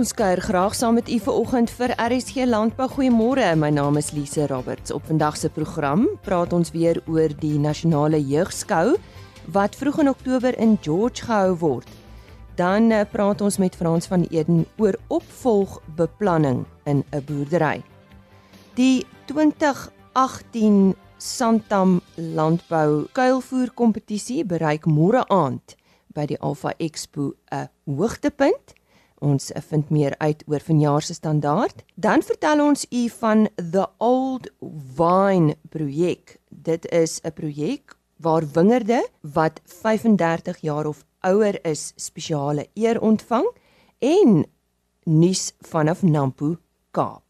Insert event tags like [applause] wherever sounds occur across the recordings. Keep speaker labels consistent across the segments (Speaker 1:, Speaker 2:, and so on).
Speaker 1: Ons kuier graag saam met u vanoggend vir RSG Landbou. Goeiemôre. My naam is Lise Roberts. Op vandag se program praat ons weer oor die nasionale jeugskou wat vroeg in Oktober in George gehou word. Dan eh, praat ons met Frans van Eden oor opvolgbeplanning in 'n boerdery. Die 2018 Santam Landbou kuilvoer kompetisie bereik môre aand by die Alpha Expo 'n hoogtepunt. Ons vind meer uit oor vanjaar se standaard. Dan vertel ons u van the Old Vine projek. Dit is 'n projek waar wingerde wat 35 jaar of ouer is spesiale eer ontvang en nuus vanaf Nampo Kaap.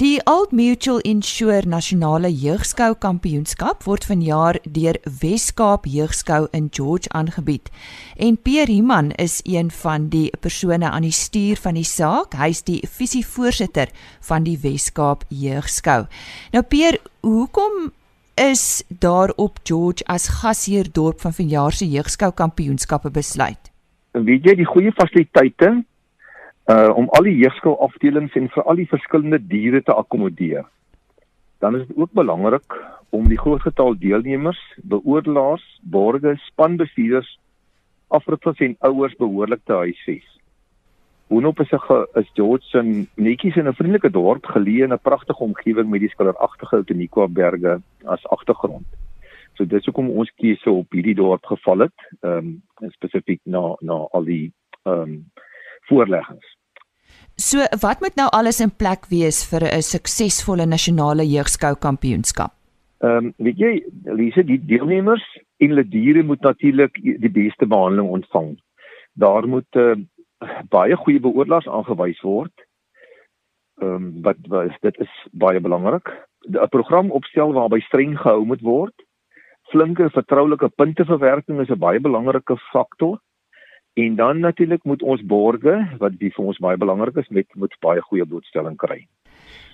Speaker 1: Die Old Mutual Insure Nasionale Jeugskou Kampioenskap word vanjaar deur Wes-Kaap Jeugskou in George aangebied. En Pierre Himan is een van die persone aan die stuur van die saak. Hy's die visievoorsitter van die Wes-Kaap Jeugskou. Nou Pierre, hoekom is daar op George as gasheer dorp van vanjaar se Jeugskou Kampioenskappe besluit?
Speaker 2: Weet jy die goeie fasiliteite uh om al die jeugskool afdelings en vir al die verskillende diere te akkommodeer. Dan is dit ook belangrik om die groot getal deelnemers, beoordelaars, borgers, spanbestuurders, afrigters en ouers behoorlik te huisves. Hoenop is 'n is George se netjies in 'n vriendelike dorp geleë in 'n pragtige omgewing met die skilderagtige Outeniqua berge as agtergrond. So dis hoekom ons keuse op hierdie dorp geval het, ehm um, spesifiek na na al die ehm um, voorleggings.
Speaker 1: So wat moet nou alles in plek wees vir 'n suksesvolle nasionale jeugskou kampioenskap?
Speaker 2: Ehm um, weet jy, Lise, die deelnemers en hulle diere moet natuurlik die beste behandeling ontvang. Daar moet uh, baie goeie beoordelaars aangewys word. Ehm um, wat was dit is baie belangrik. 'n Program opstel waarby streng gehou moet word. Flinke vertroulike punteverwerking is 'n baie belangrike faktor. En dan natuurlik moet ons borge wat die vir ons baie belangrik is met moet baie goeie blootstelling kry.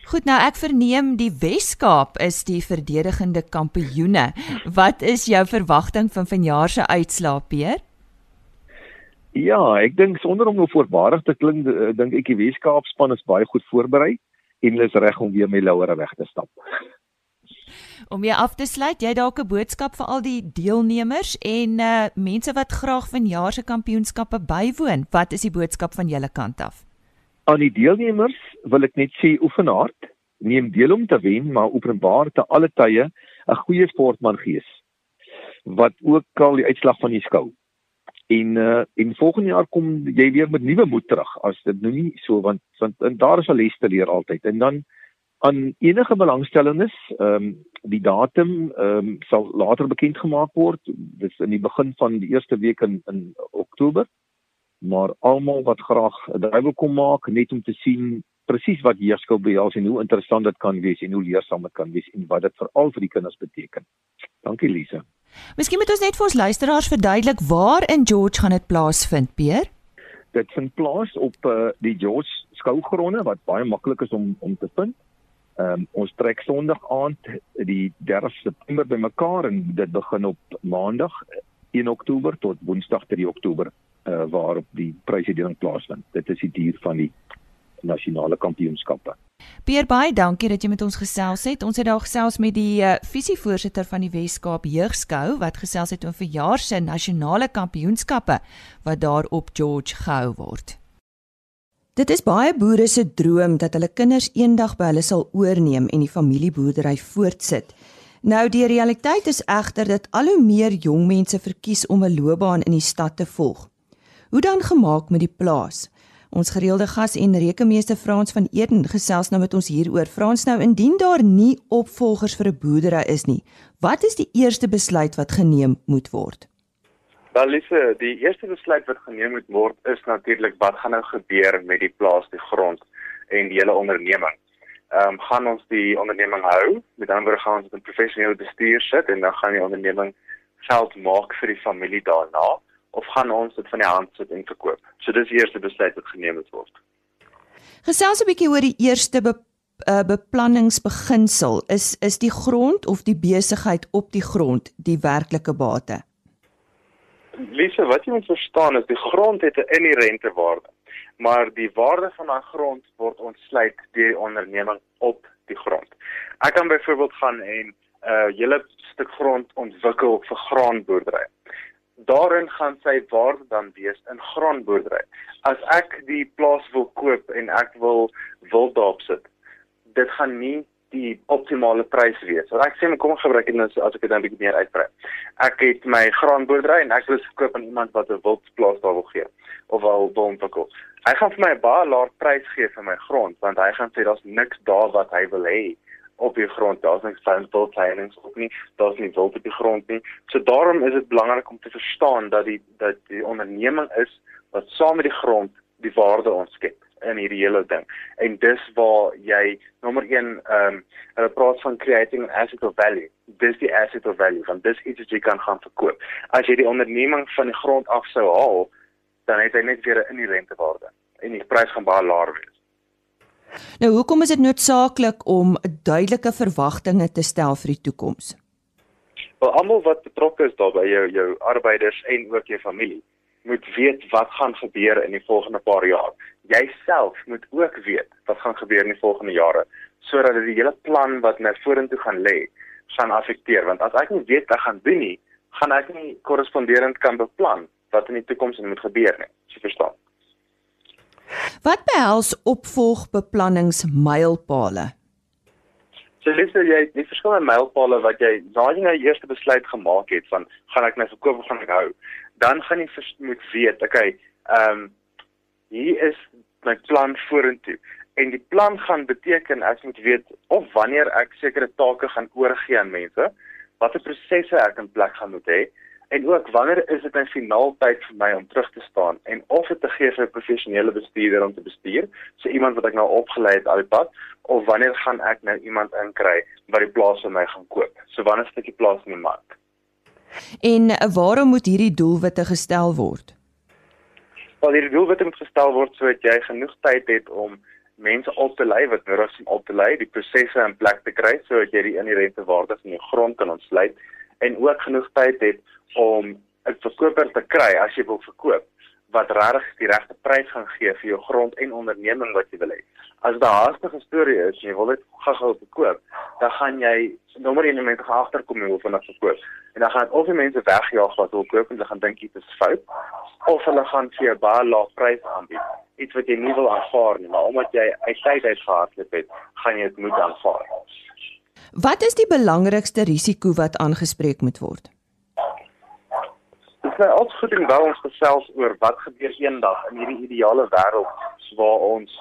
Speaker 1: Goed, nou ek verneem die Wes-Kaap is die verdedigende kampioene. Wat is jou verwagting van vanjaar se uitslaa, Peer?
Speaker 2: Ja, ek dink sonder om nou voorbarig te klink, eh, dink ek die Wes-Kaap span is baie goed voorberei en hulle is reg om weer met lauere weg te stap.
Speaker 1: Om jy af te sluit, jy dalk 'n boodskap vir al die deelnemers en uh mense wat graag vanjaar se kampioenskappe bywoon. Wat is die boodskap van julle kant af?
Speaker 2: Aan die deelnemers wil ek net sê oefen hard, neem deel om te wen, maar openbaar te alle tye 'n goeie sportman gees wat ook al die uitslag van die skou. En uh en volgende jaar kom jy weer met nuwe moed terug as dit nou nie so want want en daar is 'n les te leer altyd. En dan aan enige belangstellendes, ehm um, die datum ehm um, sal later bekend gemaak word. Dit is in die begin van die eerste week in in Oktober. Maar almal wat graag 'n wil kom maak net om te sien presies wat heerskap behels en hoe interessant dit kan wees en hoe leersaam dit kan wees en wat dit veral vir die kinders beteken. Dankie Lise.
Speaker 1: Miskien moet ons net vir ons luisteraars verduidelik waar in George gaan dit plaasvind, Peer?
Speaker 2: Dit vind plaas op uh, die George skougronde wat baie maklik is om om te vind. Ehm um, ons trek Sondag aand die 30 September bymekaar en dit begin op Maandag 1 Oktober tot Woensdag 3 Oktober uh, waarop die prysuitdeling plaasvind. Dit is die duur van die nasionale kampioenskappe.
Speaker 1: Pierre baie dankie dat jy met ons gesels het. Ons het daar gesels met die uh, visievoorsitter van die Wes-Kaap Jeugskou wat gesels het oor verjaar se nasionale kampioenskappe wat daar op George gehou word. Dit is baie boere se droom dat hulle kinders eendag by hulle sal oorneem en die familieboerdery voortsit. Nou die realiteit is egter dat al hoe meer jong mense verkies om 'n loopbaan in die stad te volg. Hoe dan gemaak met die plaas? Ons gereelde gas en rekenmeester Frans van Eden gesels nou met ons hieroor. Frans, nou indien daar nie opvolgers vir 'n boerdery is nie, wat is die eerste besluit wat geneem moet word?
Speaker 3: Wel Lise, die eerste besluit wat geneem moet word is natuurlik wat gaan nou gebeur met die plaas, die grond en die hele onderneming. Ehm um, gaan ons die onderneming hou? Met ander woorde gaan ons dit in professionele bestuur sit en dan gaan die onderneming geld maak vir die familie daarna of gaan ons dit van die hand sit en verkoop? So dis die eerste besluit wat geneem moet word.
Speaker 1: Gesels 'n bietjie oor die eerste be uh, beplanningsbeginsel. Is is die grond of die besigheid op die grond die werklike bate?
Speaker 3: Lise, wat jy moet verstaan is die grond het 'n inherente waarde. maar die waarde van daai grond word ontsluit deur die onderneming op die grond. Ek kan byvoorbeeld gaan en 'n uh, hele stuk grond ontwikkel vir graanboerdery. Daarin gaan sy waarde dan wees in graanboerdery. As ek die plaas wil koop en ek wil wild daarop sit, dit gaan nie die optimale prys wees. Want ek sê kom ek gebruik dit nou as ek dit dan bietjie meer uitbrei. Ek het my graanboerdery en ek wil verkoop aan iemand wat 'n wildplaas daar wil gee of wil ontwikkel. Hy gaan vir my 'n baie laer prys gee vir my grond want hy gaan sê daar's niks daar wat hy wil hê op die grond. Daar's niks van wildplannings ook nie. Daar's nie wild op die grond nie. So daarom is dit belangrik om te verstaan dat die dat die onderneming is wat saam met die grond die waarde ontskep in hierdie hele ding. En dis waar jy nommer 1 ehm um, hulle praat van creating an asset of value. Dis die asset of value van dis iets wat jy kan gaan verkoop. As jy die onderneming van die grond af sou haal, dan het hy net weer 'n inherente waarde en die prys gaan baie laer wees.
Speaker 1: Nou hoekom is dit noodsaaklik om duidelike verwagtinge te stel vir die toekoms?
Speaker 3: Wel almal wat betrokke is daarbey jou jou arbeiders en ook jou familie moet weet wat gaan gebeur in die volgende paar jaar. Jy self moet ook weet wat gaan gebeur in die volgende jare sodat dit die hele plan wat nou vorentoe gaan lê gaan affekteer want as ek nie weet wat gaan doen nie, gaan ek nie korresponderend kan beplan wat in die toekoms moet gebeur nie. Jy verstaan.
Speaker 1: Wat behels opvolgbeplanningsmylpale?
Speaker 3: So dis jy die verskillende mylpale wat jy jy nou eerste besluit gemaak het van gaan ek my verkoop of gaan ek hou, dan gaan jy moet weet, okay, ehm um, hier is my plan vorentoe. En die plan gaan beteken ek moet weet of wanneer ek sekere take gaan oorgee aan mense, watter prosesse ek in plek gaan moet hê en ook wanneer is dit 'n finaal tyd vir my om terug te staan en of dit te gee vir 'n professionele bestuurder om te bestuur, so iemand wat ek nou opgelei het al die pad, of wanneer gaan ek nou iemand inkry wat die plaas vir my gaan koop. So wanneer stukkie plaas in die mark.
Speaker 1: En waarom moet hierdie doelwitte gestel word?
Speaker 3: Wel hierdie doelwitte moet gestel word sodat jy genoeg tyd het om mense op te lei wat nodig is om op te lei, die prosesse in plek te kry sodat jy die inherente waarde van jou grond kan ontsluit en ook genoeg tyd het om 'n verkoper te kry as jy wil verkoop wat regtig die regte prys gaan gee vir jou grond en onderneming wat jy wil hê. As daar haastige storie is en jy wil dit gou-gou verkoop, dan gaan jy nommer 1 mense gaan agterkom hoe vinnig verkoop. En dan gaan of die mense wegjaag wat wil koop en hulle gaan dink dit is fout of hulle gaan vir 'n baie lae prys aanbied. Iets wat jy nie wil aanvaar nie, maar omdat jy uit tyd uit gehardloop het, gaan jy dit moet aanvaar.
Speaker 1: Wat is die belangrikste risiko wat aangespreek moet word?
Speaker 3: Is nou goed en wel ons gesels oor wat gebeur eendag in hierdie ideale wêreld waar ons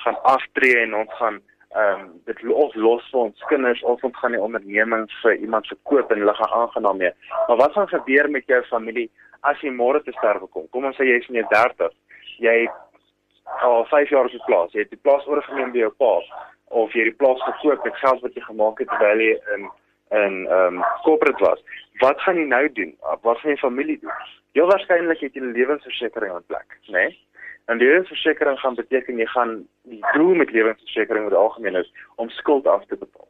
Speaker 3: gaan aftree en ons gaan ehm um, dit of los vir ons kinders of ons gaan die onderneming vir iemand verkoop en hulle gaan aangenaam mee. Maar wat gaan gebeur met jou familie as jy môre te sterwe kom? Kom ons sê jy is in jou 30. Jy al 5 jaar op die plaas. Jy het die plaas oorgeneem by jou pa of jy die plaas verkoop met geld wat jy gemaak het terwyl jy in in ehm um, corporate was. Wat gaan jy nou doen? Wat gaan jou familie doen? Heel waarskynlik het jy 'n lewensversekering in plek, né? Nee? En die lewensversekering gaan beteken jy gaan die doel met lewensversekering oor algemeen is om skuld af te betaal.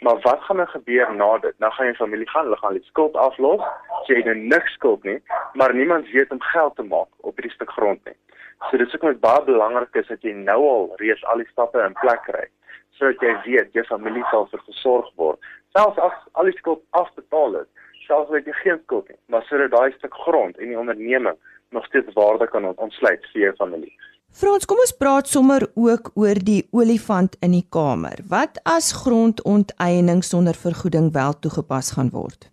Speaker 3: Maar wat gaan nou gebeur na dit? Nou gaan jou familie gaan, hulle gaan die skuld aflos. Jy het nou niks skuld nie, maar niemand weet om geld te maak op hierdie stuk grond nie. So dit is ook net baie belangrik is dat jy nou al reeds al die stappe in plek kry sodat jy weet jou familie sal versorg word. Selfs as al die skuld afbetaal is, selfs as jy geen skuld het, maar sodat daai stuk grond en die onderneming nog steeds waarde kan ontsluit vir jou familie.
Speaker 1: Frans, kom ons praat sommer ook oor die olifant in die kamer. Wat as grondonteiening sonder vergoeding wel toegepas gaan word?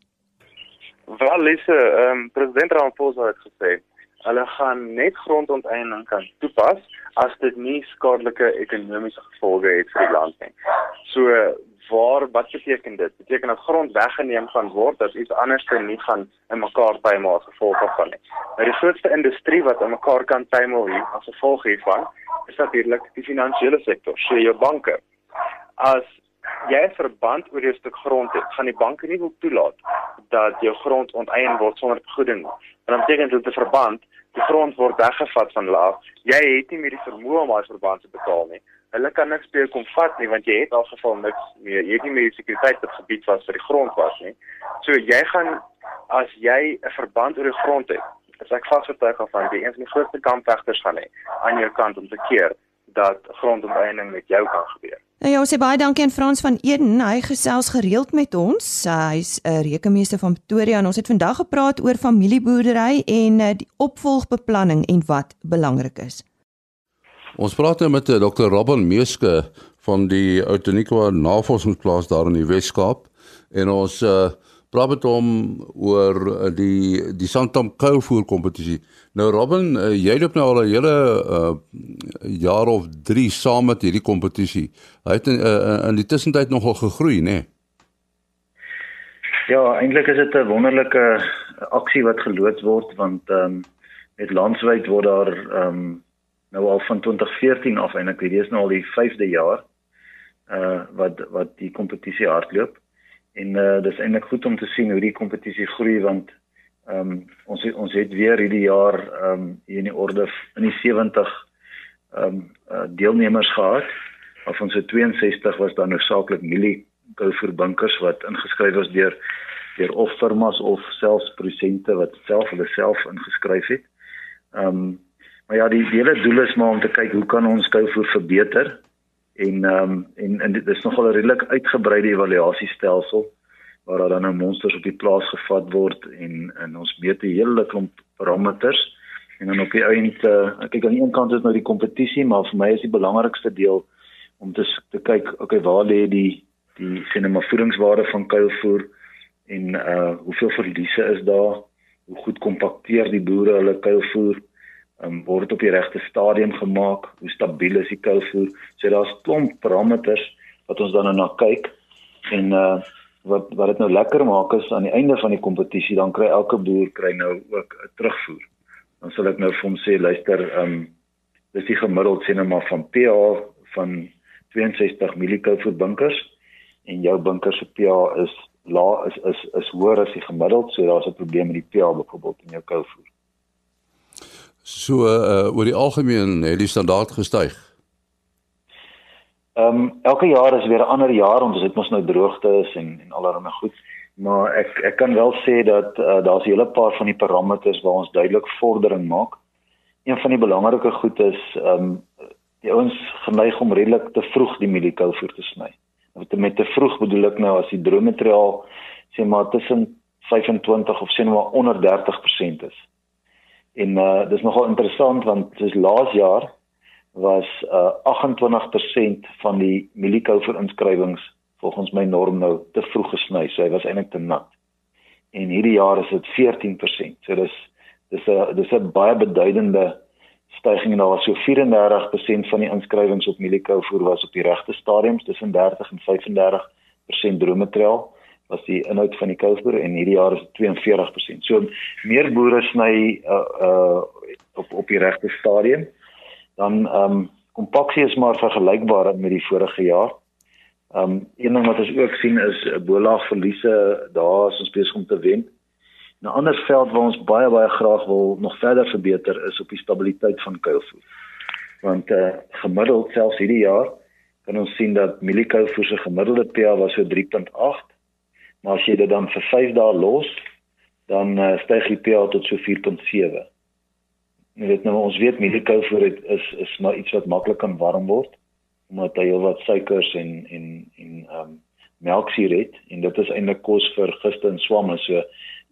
Speaker 3: Wel, Lise, ehm um, president Ramaphosa het gesê hulle gaan net grondonteiening kan toepas as dit nie skadelike ekonomiese gevolge het vir die land nie. So waar wat beteken dit? Beteken dat grond weggeneem gaan word dat iets anders te nie gaan in mekaar tuimel as gevolg daarvan nie. Nou die grootste industrie wat in mekaar kan hier as gevolg hiervan is natuurlik die finansiële sektor, so jou banke. As jy 'n verband oor jou stuk grond het, gaan die banke nie wil toelaat dat jou grond onteien word sonder vergoeding nie. Want dan beteken dit 'n verband, die grond word weggevat van laag. Jy het nie meer die vermoë om daai verband te betaal nie hulle kan niks meer kom vat nie want jy het al geval niks meer. Jy het nie meer die sekuriteit op gebied was vir die grond was nie. So jy gaan as jy 'n verband oor die grond het, is ek vasgetuig van die een van die grootste kampvegters gaan hê aan jou kant om te keer dat grondonteeneming met jou kan gebeur.
Speaker 1: Nou ja, ons sê baie dankie aan Frans van Eden. Hy gesels gereeld met ons. Hy's 'n rekenmeester van Pretoria en ons het vandag gepraat oor familieboerdery en eh, die opvolgbeplanning en wat belangrik is.
Speaker 4: Ons praat nou met eh, Dr. Robin Meeske van die Outeniqua Navorsingsplaas daar in die Wes-Kaap en ons uh, praat met hom oor uh, die die Santam Kuilvoer kompetisie. Nou Robin, uh, jy loop nou al 'n hele uh, jaar of 3 saam met hierdie kompetisie. Hy het in, uh, in die tussentyd nogal gegroei, né? Nee?
Speaker 5: Ja, eintlik is dit 'n wonderlike aksie wat geloods word want ehm um, met landwyd word daar ehm um, nou al van 2014 af ek weet dis nou al die 5de jaar uh wat wat die kompetisie hardloop. En uh dis eintlik goed om te sien hoe die kompetisie groei want ehm um, ons het, ons het weer hierdie jaar ehm um, hier in die orde in die 70 ehm um, uh, deelnemers gehad. Of ons het 62 was dan noodsaaklik milie Goufer bunkers wat ingeskryf was deur deur of firmas of selfs prosente wat self hulle self ingeskryf het. Ehm um, maar ja, die, die hele doel is maar om te kyk hoe kan ons Goufer verbeter? En ehm um, en en dit is nogal 'n redelik uitgebreide evaluasiestelsel waar daar dan nou monsters op die plaas gevat word en en ons meet 'n hele klomp parameters. En dan op die einde uh, kyk aan die een kant is nou die kompetisie maar vir my is die belangrikste deel om te te kyk okay waar lê die die sinema voedingswaarde van kuilvoer en uh hoeveel verliese is daar? Hoe goed kompakteer die boere hulle kuilvoer um, word op die regte stadium gemaak, hoe stabiel is die kousvoer. So daar's klomp parameters wat ons dan na kyk en uh wat wat dit nou lekker maak is aan die einde van die kompetisie dan kry elke boer kry nou ook 'n terugvoer. Dan sal ek nou vir hom sê luister, um dis die gemiddeld sê nou maar van pH van 62 mg vir bunkers en jou bunker se pH is laag is is is hoër as die gemiddeld, so daar's 'n probleem met die pH byvoorbeeld in jou kousvoer.
Speaker 4: So uh oor die algemeen het die standaard gestyg.
Speaker 5: Ehm um, elke jaar is weer 'n ander jaar ons het mos nou droogtes en en allerlei goed. Maar ek ek kan wel sê dat uh, daar's 'n hele paar van die parameters waar ons duidelik vordering maak. Een van die belangrike goed is ehm um, die ouens geneig om redelik te vroeg die mieliekoue te sny. Wat met te vroeg bedoel ek nou as die droommateriaal sê maar tussen 25 of sê nou maar onder 30% is. En uh dis nogal interessant want soos laas jaar was uh 28% van die mieliekoue inskrywings volgens my norm nou te vroeg gesny. So hy was eintlik te nat. En hierdie jaar is dit 14%. So dis dis 'n dis 'n baie beduidende stygings daar was so 34% van die inskrywings op mieliekoue was op die regte stadiums tussen 30 en 35% droommateriaal was die inhoud van die kousboer en hierdie jaar is dit 42%. So meer boere sny uh uh op op die regte stadium. Dan ehm um, kompaksie is maar vergelykbaar met die vorige jaar. Ehm um, een ding wat ons ook sien is bolaag verliese daar is ons besig om te wen. 'n ander veld waar ons baie baie graag wil nog verder verbeter is op die stabiliteit van kuilvoer. Want uh gemiddeld selfs hierdie jaar kan ons sien dat mieliekoue se gemiddelde pH was so 3.8 Maar as jy dit dan vir 5 dae los, dan uh, styg die pH tot so 4.7. Jy weet nou ons weet mieliekoue vir dit is is maar iets wat maklik kan warm word omdat hy heelwat suikers en en en ehm um, melksuur het en dit is eintlik kos vir giste en swamme. So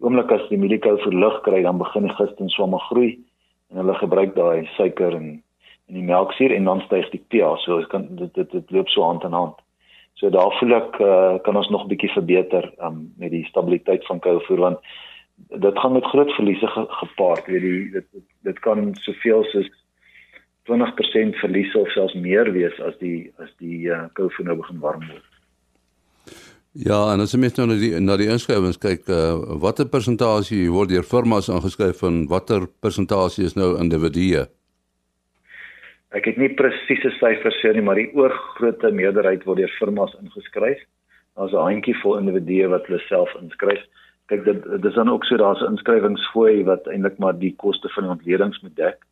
Speaker 5: oomblik as die mieliekoue vir lug kry, dan begin die giste en swamme groei en hulle gebruik daai suiker en en die melksuur en dan styg die pH. So dit kan dit dit, dit loop so hand in hand. So daar voel ek uh, kan ons nog 'n bietjie verbeter um, met die stabiliteit van kuilvoer want dit gaan met groot verliese ge gepaard. Weet jy dit dit kan soveel soos 20% verliese of selfs meer wees as die as die uh, kuilvoer nou begin warm word.
Speaker 4: Ja, en as jy net nou na die na die inskrywings kyk, uh, watter persentasie word deur firmas aangeskryf en watter persentasie is nou individue?
Speaker 5: Ek het nie presiese syfers sê nie, maar die oorgrootste meerderheid word deur firmas ingeskryf. Daar's 'n handjievol individue wat hulle self inskryf. Kyk dit dis dan ook so daar's 'n inskrywingsfooi wat eintlik maar die koste van die ontledings moet dek.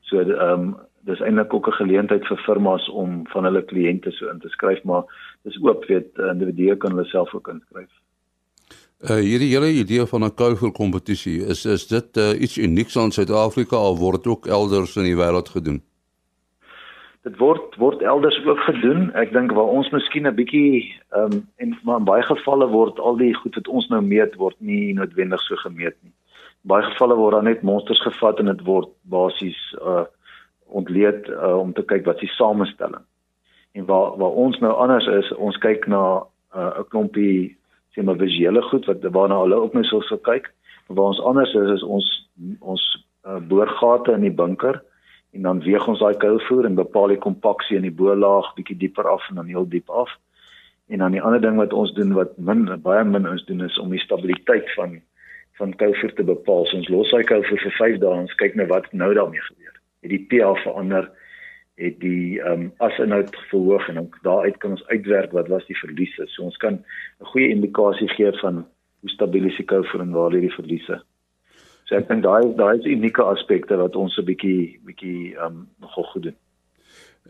Speaker 5: So ehm um, dis eintlik ook 'n geleentheid vir firmas om van hulle kliënte so in te skryf, maar dis oop weet individue kan hulle self ook inskryf.
Speaker 4: Uh hierdie hele idee van 'n kuifel kompetisie, is is dit uh, iets unieks aan Suid-Afrika of word dit ook elders in die wêreld gedoen?
Speaker 5: Dit word word elders ook gedoen. Ek dink waar ons miskien 'n bietjie ehm um, en maar in baie gevalle word al die goed wat ons nou meet word nie noodwendig so gemeet nie. In baie gevalle word dan net monsters gevat en dit word basies uh ontleed uh, om te kyk wat die samestelling. En waar waar ons nou anders is, ons kyk na 'n uh, klompie sê maar visuele goed wat waarna hulle ook nou sou kyk. Maar waar ons anders is is ons ons uh, boorgate in die bunker en dan weeg ons daai koolvoer en bepaal die kompaksie in die bo-laag bietjie dieper af en dan heel diep af. En dan die ander ding wat ons doen wat min baie min ons doen is om die stabiliteit van van koolvoer te bepaal. So ons los daai koolvoer vir 5 dae en kyk nou wat nou daarmee gebeur. Het die pH verander? het die ehm um, asinhoud verhoog en dan daaruit kan ons uitwerk wat was die verliese. So ons kan 'n goeie indikasie gee van hoe stabiel is die koue en waar lê die verliese. So ek dink daai daai is unieke aspekte wat ons 'n bietjie bietjie um, nogal goed doen.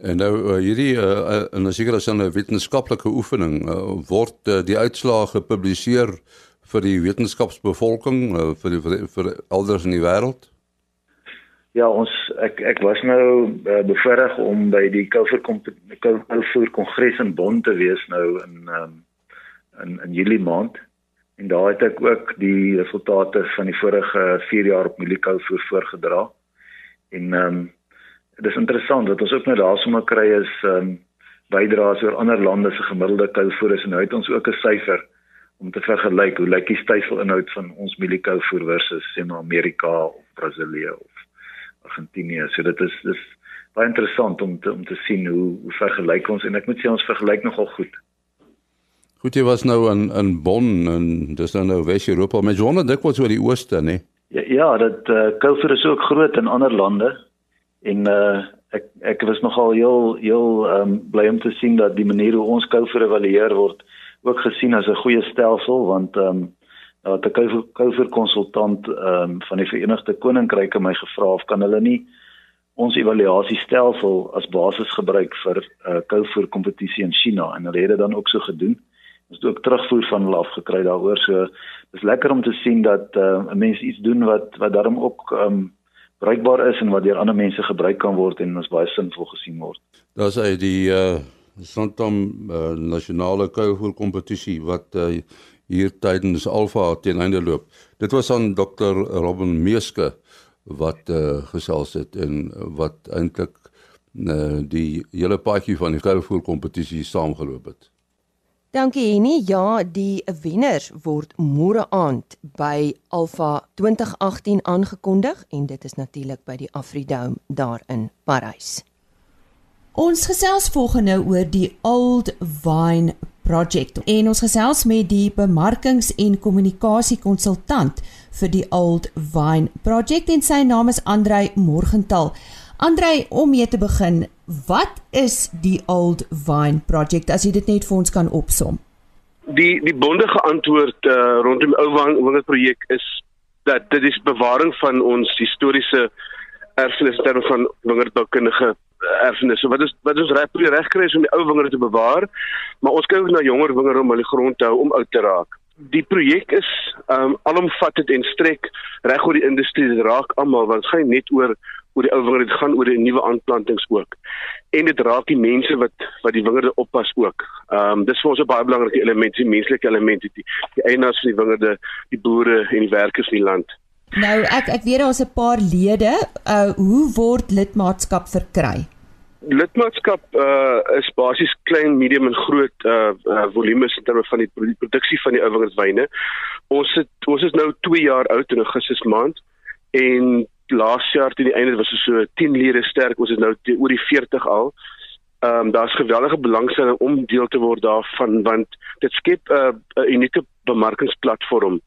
Speaker 4: En nou uh, hierdie uh, en as seker as 'n wetenskaplike oefening uh, word uh, die uitslae gepubliseer vir die wetenskapsbevolking uh, vir die, vir, vir elders in die wêreld.
Speaker 5: Ja, ons ek ek was nou uh, bevoorreg om by die Koufer Koufer Kongres in Bonn te wees nou in um, in in Julie maand. En daar het ek ook die resultate van die vorige 4 jaar op Mielikoufer voorgedra. En ehm um, dit is interessant dat ons ook nou daar sommer kry is ehm um, bydraes oor ander lande se gemiddelde kouvoer is en nou het ons ook 'n syfer om te vergelyk hoe lyk die styfselinhoud van ons Mielikoufer versus sê maar Amerika of Brasilië of Argentinië. So dit is dis baie interessant om te, om te sien hoe hoe vergelyk ons en ek moet sê ons vergelyk nogal goed.
Speaker 4: Goed, jy was nou in in Bonn en dis nou nou Wes-Europa, jy wonder dikwels oor die ooste, né?
Speaker 5: Ja, ja, dat uh, Koufer is ook groot in ander lande en uh ek ek was nogal heel heel um bly om te sien dat die manier hoe ons Koufer evalueer word ook gesien as 'n goeie stelsel want um Nou het 'n Koufer konsultant ehm um, van die Verenigde Koninkryk my gevra of kan hulle nie ons evaluasiestelsel as basis gebruik vir 'n uh, Koufer kompetisie in China en hulle het dit dan ook so gedoen. Het ook terugvoer van hulle afgekry daaroor. So dis lekker om te sien dat uh, 'n mens iets doen wat wat daarom ook ehm um, bruikbaar is en wat deur ander mense gebruik kan word en ons baie sinvol gesien word.
Speaker 4: Daar's uit die uh Sontom uh, nasionale Koufer kompetisie wat uh, hier tydens Alfa teen einde loop. Dit was aan Dr. Robin Meeske wat uh, gesels het en wat eintlik uh, die hele paadjie van die Carrefour kompetisie saamgeloop het.
Speaker 1: Dankie Henny. Ja, die wenners word môre aand by Alfa 2018 aangekondig en dit is natuurlik by die Afridome daar in Parys. Ons gesels volgende nou oor die Old Vine Project. En ons gesels met die bemarkings- en kommunikasiekonsultant vir die Old Vine Project en sy naam is Andrei Morgenthal. Andrei, om mee te begin, wat is die Old Vine Project as jy dit net vir ons kan opsom?
Speaker 6: Die die bondige antwoord uh, rondom die Ou Vine projek is dat dit is bewaring van ons historiese erfenis terwyl van wingerdboukundige erfenisse. Wat is wat ons reg probeer regkry is om die ou wingerde te bewaar, maar ons kyk na jonger wingerde om hulle grond te hou om oud te raak. Die projek is um alomvattend en strek reg oor die industrie. Raak almal want dit gaan net oor oor die ou wingerde, dit gaan oor die nuwe aanplantings ook. En dit raak die mense wat wat die wingerde oppas ook. Um dis vir ons 'n baie belangrike element, die menslike element, die, die eienaars van die wingerde, die boere en die werkers in die land.
Speaker 1: Nou ek ek weet daar's 'n paar lede. Uh hoe word lidmaatskap verkry?
Speaker 6: Lidmaatskap uh is basies klein, medium en groot uh, uh volumes in terme van die produksie van die ouwingerswyne. Ons het ons is nou 2 jaar oud in Augustus maand en laas jaar teen die einde was ons so 10 lede sterk. Ons is nou oor die 40 al. Ehm um, daar's geweldige belangstelling om deel te word daarvan want dit skep 'n uh, 'n unieke bemarkingsplatform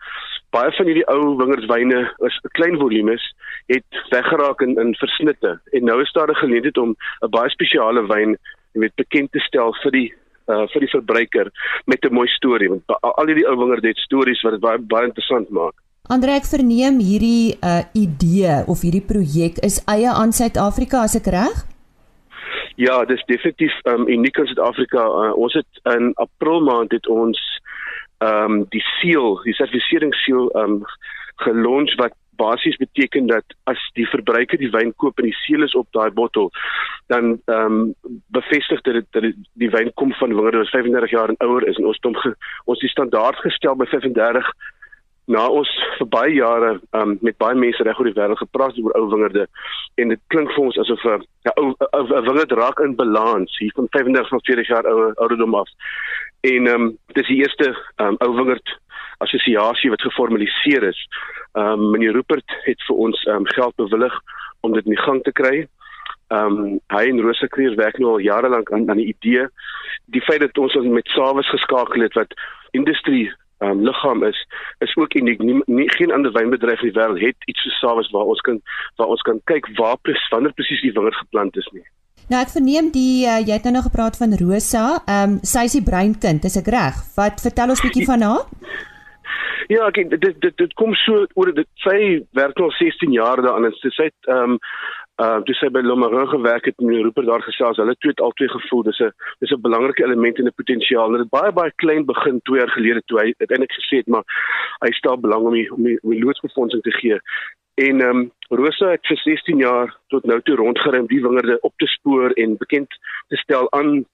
Speaker 6: baie van hierdie ou wingerdswyne is klein volumes het weggeraak in in versnitte en nou is daar 'n geleentheid om 'n baie spesiale wyn weet bekend te stel vir die uh, vir die verbruiker met 'n mooi storie want al hierdie ou wingerd het stories wat dit baie baie interessant maak.
Speaker 1: Andre ek verneem hierdie uh, idee of hierdie projek is eie aan Suid-Afrika as ek reg?
Speaker 6: Ja, dis definitief um, uniek in Suid-Afrika. Uh, ons het in April maand het ons ehm um, die seël, die sertifiseringsseël ehm um, gelons wat basies beteken dat as die verbruiker die wyn koop en die seël is op daai bottel, dan ehm um, bevestig dit dat die wyn kom van wingerde wat 35 jaar en ouer is en ons het hom ons die standaard gestel by 35 na ons vir [laughs] baie jare um, met baie mense reg oor die wêreld gepraat oor ou wingerde en dit klink vir ons asof 'n ja, ou 'n wingerd raak in balans hier van 35 tot 40 jaar ou ouderdom af. En ehm um, dis die eerste um, ou wingerd assosiasie wat geformaliseer is. Ehm um, meneer Rupert het vir ons ehm um, geld bewillig om dit in die gang te kry. Ehm um, hy en Rosa Kreer werk nou al jare lank aan aan die idee. Die feit dat ons met Sawes geskakel het wat industrie um, liggaam is is ook uniek. Nie, nie geen ander wynbedryf in die wêreld het iets so sawes waar ons kan waar ons kan kyk waar presies wanneer presies die wingerd geplant is nie.
Speaker 1: Nou ek verneem die uh, jy het nou nog gepraat van Rosa. Ehm um, sy is die breinkind, is ek reg? Wat vertel ons bietjie van haar? [laughs]
Speaker 6: Ja, ek dit dit dit kom so oor dit sy werk al 16 jaar daaraan en sy sê ehm um, uh dis sy by Lomarin gewerk het met Rupert daar gesels. Hulle twee het albei gevoel dis 'n dis 'n belangrike element in 'n potensiaal. Hulle het baie baie klein begin 2 jaar gelede toe hy uiteindelik gesê het maar hy stel belang om die, om die, die loodsbefondsing te gee. En ehm um, Rosa het vir 16 jaar tot nou toe rondgery die wingerde op te spoor en bekend te stel aan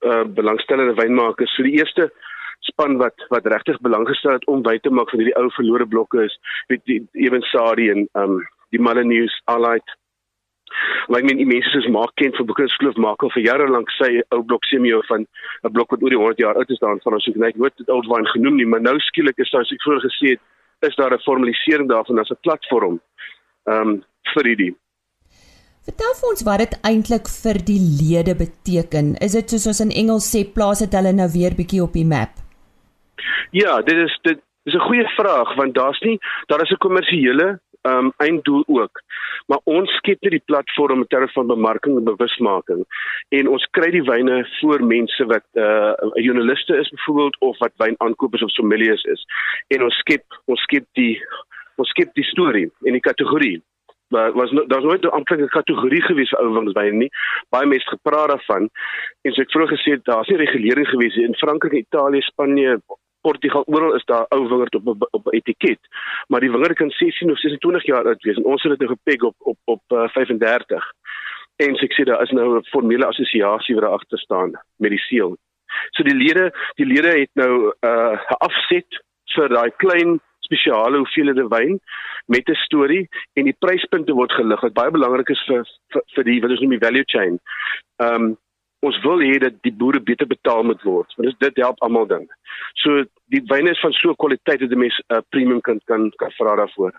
Speaker 6: uh belangstellende wynmakers. So die eerste span wat wat regtig belang gestel het om by te maak van hierdie ou verlore blokke is weet die Evensadi en ehm um, die Malinews Allied Maar ek meen die mense soos Mark Kent van Boekenskloof maak al vir jare lank sy ou blok Semio van 'n blok wat oor die 100 jaar oud is daan van ons ek net nooit dit oud wine genoem nie, maar nou skielik is soos ek vroeër gesê het, is daar 'n formalisering daarvan as 'n platform ehm um, vir hierdie.
Speaker 1: Vertel vir ons wat dit eintlik vir die lede beteken. Is dit soos ons in Engels sê plaas dit hulle nou weer bietjie op die map?
Speaker 6: Ja, dit is dit is 'n goeie vraag want daar's nie daar is 'n kommersiële um einddoel ook. Maar ons skep net die platform terme van bemarking en bewusmaking en ons kry die wyne voor mense wat uh joernaliste is byvoorbeeld of wat wynaankopers of sommeliers is. En ons skep ons skep die ons skep die storie en die kategorie maar was no, daar's nooit 'n amptelike kategorie gewees vir ou winswyne nie. Baie mense gepraat daarvan en so ek vroeër gesê daar's nie regulering gewees in Frankryk, Italië, Spanje, Portugal oral is daar ou wingerd op op 'n etiket. Maar die wingerd kan 16 of 26 jaar oud wees en ons het dit nou gepeg op op op uh, eh, 35. En so ek sê daar is nou 'n formele assosiasie wat daar agter staan met die seël. So die lede, die lede het nou 'n uh, afset vir daai klein spesiale hoeveelhede wyn met 'n storie en die pryspunte word gelig wat baie belangrik is vir vir, vir die wat ons noem die value chain. Ehm um, ons wil hê dat die boere beter betaal moet word want dit help almal dan. So die wyne is van so kwaliteit dat 'n mens 'n uh, premium kan kan kan vra daarvoor.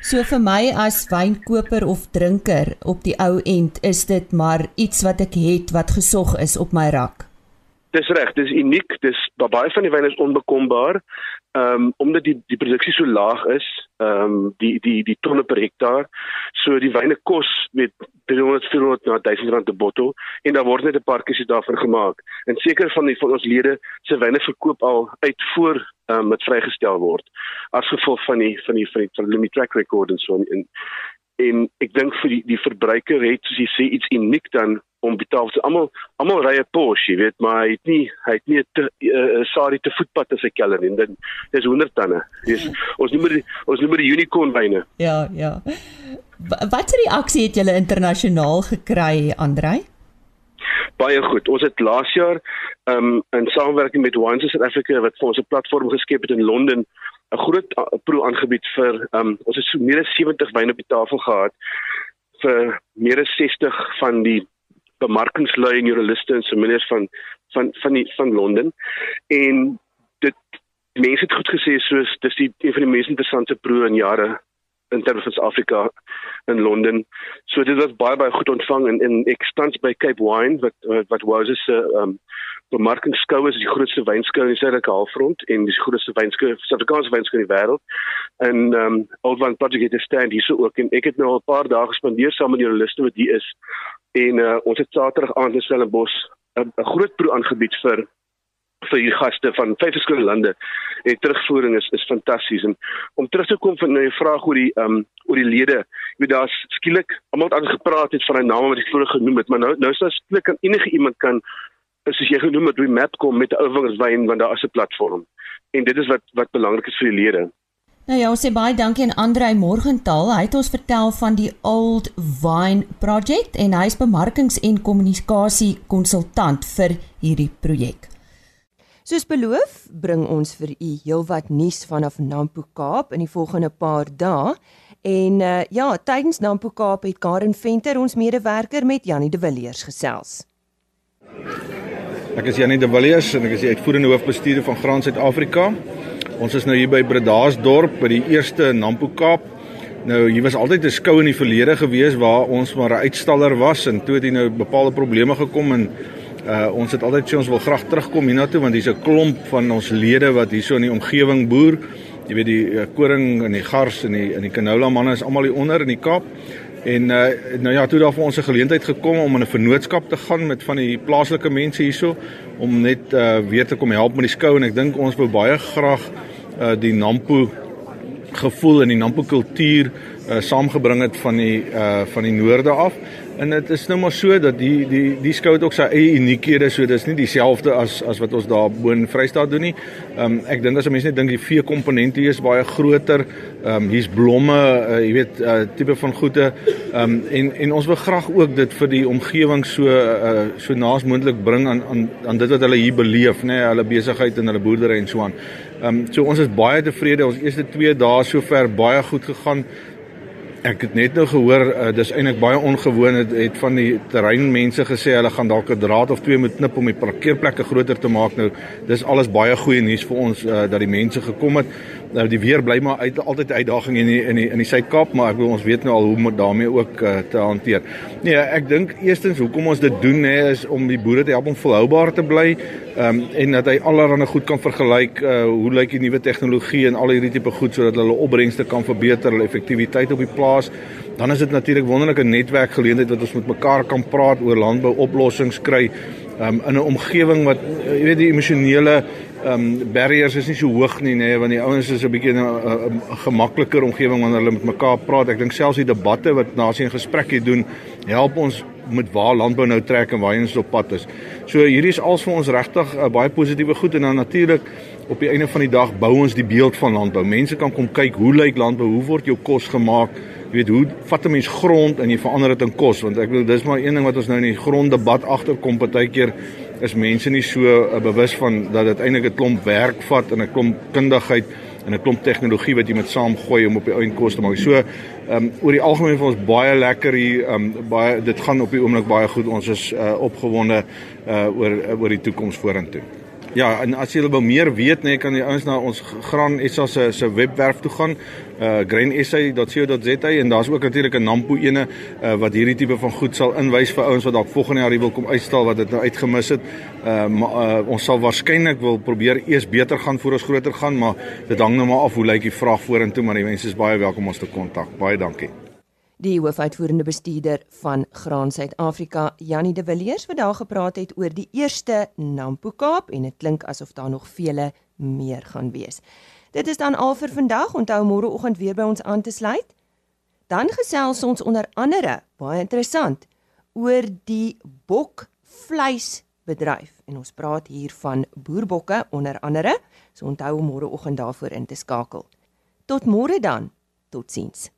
Speaker 1: So vir my as wynkoper of drinker op die ou end is dit maar iets wat ek het wat gesog is op my rak.
Speaker 6: Dis reg, dis uniek, dis baie van die wyne is onbekombaar. Ehm um, omdat die die produksie so laag is, ehm um, die die die tonne per hektaar, so die wyne kos met 300 400 na 1000 rand per bottel en daar word net 'n paar kies daarvan gemaak. En seker van die van ons lede se wyne verkoop al uit voor ehm um, met vrygestel word as gevolg van die van die van die, van die limit track record en so en en ek dink vir die die verbruiker het soos jy sê iets uniek dan om betaal so almal almal ry 'n Porsche, jy weet, maar hy het nie hy het nie 'n uh, uh, sorry te voetpad as hy keller nie. Dit dis 100 tande. Dis ons noem die ons noem die unicorn wyne.
Speaker 1: Ja, ja. Wat 'n reaksie het julle internasionaal gekry, Andrei?
Speaker 6: Baie goed. Ons het laas jaar um in samewerking met Wines South Africa wat vir ons 'n platform geskep het in Londen 'n groot uh, pro aangebied vir um ons het so meer as 70 wyne op die tafel gehad vir meer as 60 van die bemarkingslui en joernaliste en sommeliers van van van die van Londen en dit mense het goed gesê soos dis die een van die mees interessante proe in jare in terme van Suid-Afrika in Londen. So dit was baie baie goed ontvang en en ek staan by Cape Wine wat wat was 'n um bemarkingskou is die grootste wynskou in die suidelike halfrond en die grootste wynskou Suid-Afrikaanse wynskou in die wêreld. En um Old Wine Project het 'n stand hier so ook en ek het nou al 'n paar dae gespandeer saam met die journaliste wat hier is en uh, ons het Saterdag aand in Stellenbosch 'n groot proe aangebied vir vir die gaste van vyf verskillende lande. En terugvoering is is fantasties en om terug te kom van nou 'n vraag oor die ehm um, oor die lede. Jy weet daar's skielik almal aangepraat het van 'n naam wat ek vroeër genoem het, maar nou nou is daar skielik kan enige iemand kan soos jy genoem het, remap kom met 'n ouwingerswyn want daar is 'n platform. En dit is wat wat belangrik is vir die lede.
Speaker 1: Nou ja, ons sê baie dankie aan Andrei Morgenthal. Hy het ons vertel van die Old Vine Project en hy is bemarkings- en kommunikasie konsultant vir hierdie projek. Soos beloof, bring ons vir u heelwat nuus vanaf Nampo Kaap in die volgende paar dae. En uh, ja, tydens Nampo Kaap het Karen Venter ons medewerker met Janie de Villiers gesels.
Speaker 7: Ek is Janie de Villiers en ek is die uitvoerende hoofbestuurder van Graan Suid-Afrika. Ons is nou hier by Bredasdorp by die eerste Nampo Kaap. Nou hier was altyd 'n skou in die verlede gewees waar ons maar 'n uitstaller was en toe het hier nou bepaalde probleme gekom en uh ons het altyd sê ons wil graag terugkom hiernatoe want hier's 'n klomp van ons lede wat hierso in die omgewing boer jy weet die uh, koring en die gars en die in die canola manne is almal hier onder in die Kaap. En uh, nou ja, toe daar vir ons 'n geleentheid gekom om in 'n vennootskap te gaan met van die plaaslike mense hierso om net uh, weer te kom help met die skou en ek dink ons wou baie graag uh, die Nampo gevoel en die Nampo kultuur uh, saamgebring het van die uh, van die noorde af. En dit is nou maar so dat die die die skou het ook sy eie uniekhede, so dis nie dieselfde as as wat ons daar bo in Vrystaat doen nie. Ehm um, ek dink as mense net dink die vee komponente hier is baie groter. Ehm um, hier's blomme, uh, jy weet, uh, tipe van goede. Ehm um, en en ons wil graag ook dit vir die omgewing so uh, so naas moontlik bring aan aan aan dit wat hulle hier beleef, nê, nee, hulle besigheid en hulle boerdery en so aan. Ehm um, so ons is baie tevrede. Ons eerste 2 dae sover baie goed gegaan. Ek het net nou gehoor uh, dis eintlik baie ongewoon het, het van die terreinmense gesê hulle gaan dalk 'n draad of twee moet knip om die parkeerplekke groter te maak. Nou dis alles baie goeie nuus vir ons uh, dat die mense gekom het. Nou die weer bly maar uit, altyd 'n uitdaging in die in die in die Suid-Kaap, maar ek wil ons weet nou al hoe om daarmee ook uh, te hanteer. Nee, ek dink eerstens hoekom ons dit doen hè is om die boere te help om volhoubaar te bly. Um, en dat hy allerlei goed kan vergelyk uh, hoe lyk die nuwe tegnologie en al hierdie tipe goed sodat hulle opbrengste kan verbeter, hulle effektiwiteit op die plaas. Dan is dit natuurlik wonderlike netwerkgeleentheid wat ons met mekaar kan praat oor landbouoplossings kry um, in 'n omgewing wat jy weet die emosionele ehm um, barriers is nie so hoog nie nê nee, want die ouens is 'n bietjie 'n gemakliker omgewing wanneer hulle met mekaar praat. Ek dink selfs die debatte wat nasie en gesprekke doen help ons met waar landbou nou trek en waar ons op pad is. So hierdie is als vir ons regtig uh, baie positiewe goed en dan natuurlik op die einde van die dag bou ons die beeld van landbou. Mense kan kom kyk hoe lyk landbou, hoe word jou kos gemaak? Jy weet hoe vat 'n mens grond en jy verander dit in kos want ek bedoel dis maar een ding wat ons nou in die gronddebat agterkom partykeer is mense nie so uh, bewus van dat dit eintlik 'n klomp werk vat en 'n klomp kundigheid en 'n klomp tegnologie wat jy met saamgooi om op die einde kos te maak. So, ehm um, oor die algemeen vir ons baie lekker hier, ehm um, baie dit gaan op die oomblik baie goed. Ons is uh, opgewonde uh, oor oor die toekoms vorentoe. Ja, en as jy wil meer weet, nee, kan jy ons na ons Gran SA se se webwerf toe gaan, uh grainsa.co.za en daar's ook natuurlik 'n Nampo ene uh, wat hierdie tipe van goed sal inwys vir ouens wat dalk volgende jaar wil kom uitstal wat dit nou uitgemis het. Uh, maar, uh ons sal waarskynlik wil probeer eers beter gaan voor ons groter gaan, maar dit hang nou maar af hoe lyk die vraag vorentoe, maar die mense is baie welkom om ons te kontak. Baie dankie
Speaker 1: die hoofuitvoerende bestuurder van Graan Suid-Afrika, Jannie de Villiers, wat daar gepraat het oor die eerste Nampo Kaap en dit klink asof daar nog vele meer gaan wees. Dit is dan al vir vandag. Onthou môreoggend weer by ons aan te sluit. Dan gesels ons onder andere, baie interessant, oor die bokvleisbedryf en ons praat hier van boerbokke onder andere. So onthou om môreoggend daarvoor in te skakel. Tot môre dan. Totsiens.